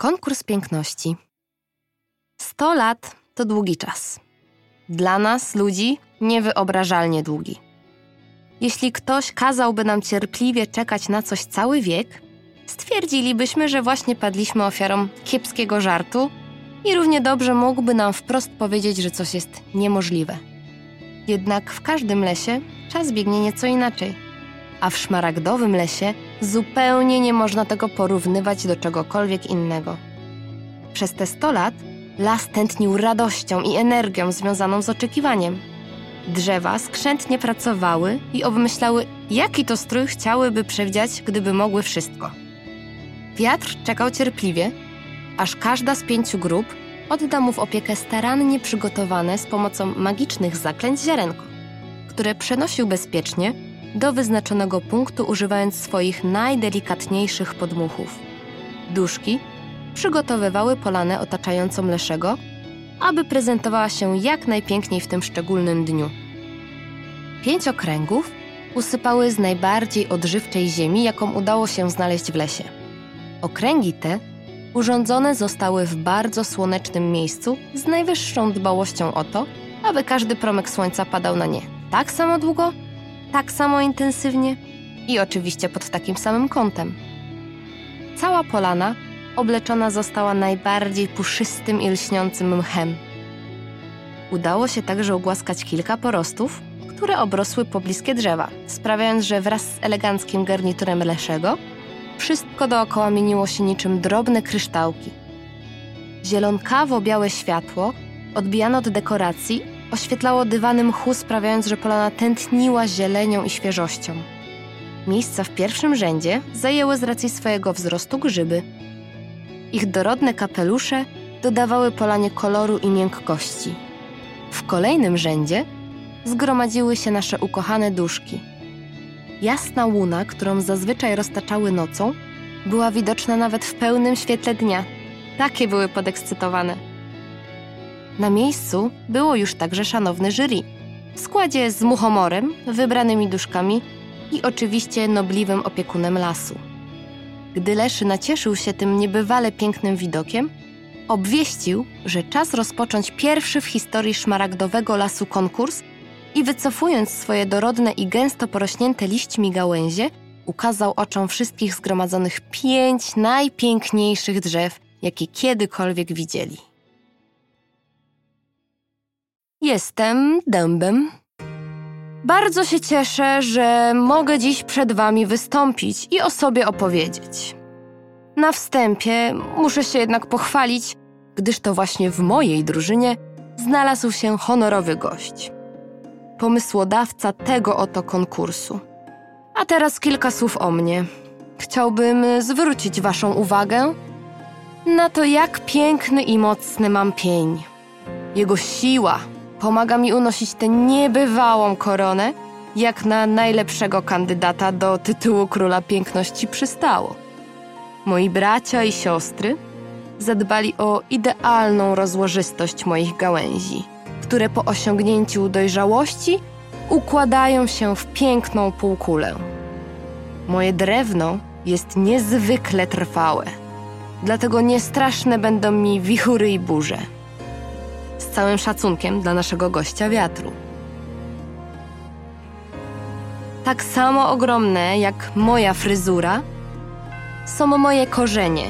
Konkurs piękności. 100 lat to długi czas. Dla nas, ludzi, niewyobrażalnie długi. Jeśli ktoś kazałby nam cierpliwie czekać na coś cały wiek, stwierdzilibyśmy, że właśnie padliśmy ofiarą kiepskiego żartu i równie dobrze mógłby nam wprost powiedzieć, że coś jest niemożliwe. Jednak w każdym lesie czas biegnie nieco inaczej. A w szmaragdowym lesie zupełnie nie można tego porównywać do czegokolwiek innego. Przez te 100 lat las tętnił radością i energią związaną z oczekiwaniem. Drzewa skrzętnie pracowały i obmyślały, jaki to strój chciałyby przewdziać, gdyby mogły wszystko. Wiatr czekał cierpliwie, aż każda z pięciu grup odda mu w opiekę starannie przygotowane z pomocą magicznych zaklęć ziarenko, które przenosił bezpiecznie do wyznaczonego punktu używając swoich najdelikatniejszych podmuchów. Duszki przygotowywały polanę otaczającą Leszego, aby prezentowała się jak najpiękniej w tym szczególnym dniu. Pięć okręgów usypały z najbardziej odżywczej ziemi, jaką udało się znaleźć w lesie. Okręgi te urządzone zostały w bardzo słonecznym miejscu z najwyższą dbałością o to, aby każdy promyk słońca padał na nie tak samo długo, tak samo intensywnie i oczywiście pod takim samym kątem. Cała polana obleczona została najbardziej puszystym i lśniącym mchem. Udało się także ugłaskać kilka porostów, które obrosły pobliskie drzewa, sprawiając, że wraz z eleganckim garniturem Leszego wszystko dookoła mieniło się niczym drobne kryształki. Zielonkawo-białe światło, odbijane od dekoracji, oświetlało dywany mchu, sprawiając, że polana tętniła zielenią i świeżością. Miejsca w pierwszym rzędzie zajęły z racji swojego wzrostu grzyby. Ich dorodne kapelusze dodawały polanie koloru i miękkości. W kolejnym rzędzie zgromadziły się nasze ukochane duszki. Jasna łuna, którą zazwyczaj roztaczały nocą, była widoczna nawet w pełnym świetle dnia. Takie były podekscytowane. Na miejscu było już także szanowne jury. W składzie z muchomorem, wybranymi duszkami i oczywiście nobliwym opiekunem lasu. Gdy Leszy nacieszył się tym niebywale pięknym widokiem, obwieścił, że czas rozpocząć pierwszy w historii szmaragdowego lasu konkurs i wycofując swoje dorodne i gęsto porośnięte liśćmi gałęzie, ukazał oczom wszystkich zgromadzonych pięć najpiękniejszych drzew, jakie kiedykolwiek widzieli. Jestem dębem. Bardzo się cieszę, że mogę dziś przed Wami wystąpić i o sobie opowiedzieć. Na wstępie muszę się jednak pochwalić, gdyż to właśnie w mojej drużynie znalazł się honorowy gość. Pomysłodawca tego oto konkursu. A teraz kilka słów o mnie. Chciałbym zwrócić Waszą uwagę na to, jak piękny i mocny mam pień. Jego siła pomaga mi unosić tę niebywałą koronę, jak na najlepszego kandydata do tytułu króla piękności przystało. Moi bracia i siostry zadbali o idealną rozłożystość moich gałęzi, które po osiągnięciu dojrzałości układają się w piękną półkulę. Moje drewno jest niezwykle trwałe, dlatego niestraszne będą mi wichury i burze. Z całym szacunkiem dla naszego gościa wiatru. Tak samo ogromne jak moja fryzura są moje korzenie,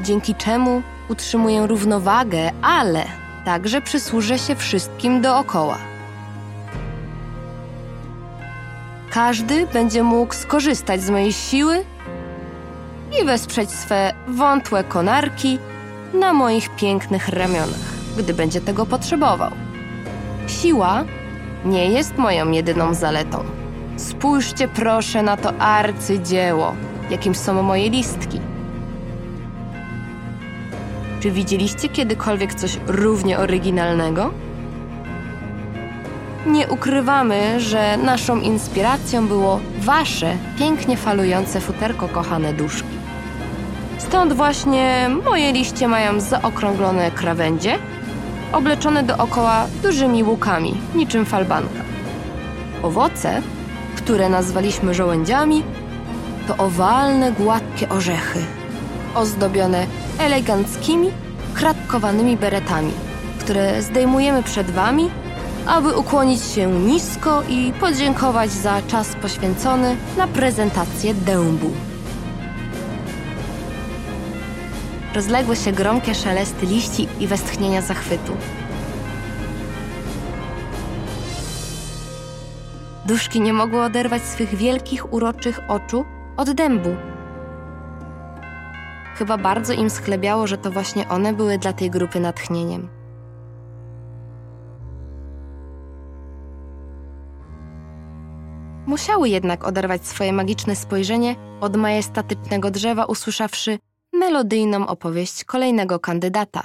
dzięki czemu utrzymuję równowagę, ale także przysłużę się wszystkim dookoła. Każdy będzie mógł skorzystać z mojej siły i wesprzeć swe wątłe konarki na moich pięknych ramionach, gdy będzie tego potrzebował. Siła nie jest moją jedyną zaletą. Spójrzcie proszę na to arcydzieło, jakim są moje listki. Czy widzieliście kiedykolwiek coś równie oryginalnego? Nie ukrywamy, że naszą inspiracją było wasze pięknie falujące futerko, kochane duszki. Stąd właśnie moje liście mają zaokrąglone krawędzie, obleczone dookoła dużymi łukami, niczym falbanka. Owoce, które nazwaliśmy żołędziami, to owalne, gładkie orzechy. ozdobione eleganckimi, kratkowanymi beretami, które zdejmujemy przed Wami, aby ukłonić się nisko i podziękować za czas poświęcony na prezentację dębu. Rozległy się gromkie szelesty liści i westchnienia zachwytu. Duszki nie mogły oderwać swych wielkich, uroczych oczu od dębu. Chyba bardzo im schlebiało, że to właśnie one były dla tej grupy natchnieniem. Musiały jednak oderwać swoje magiczne spojrzenie od majestatycznego drzewa, usłyszawszy melodyjną opowieść kolejnego kandydata.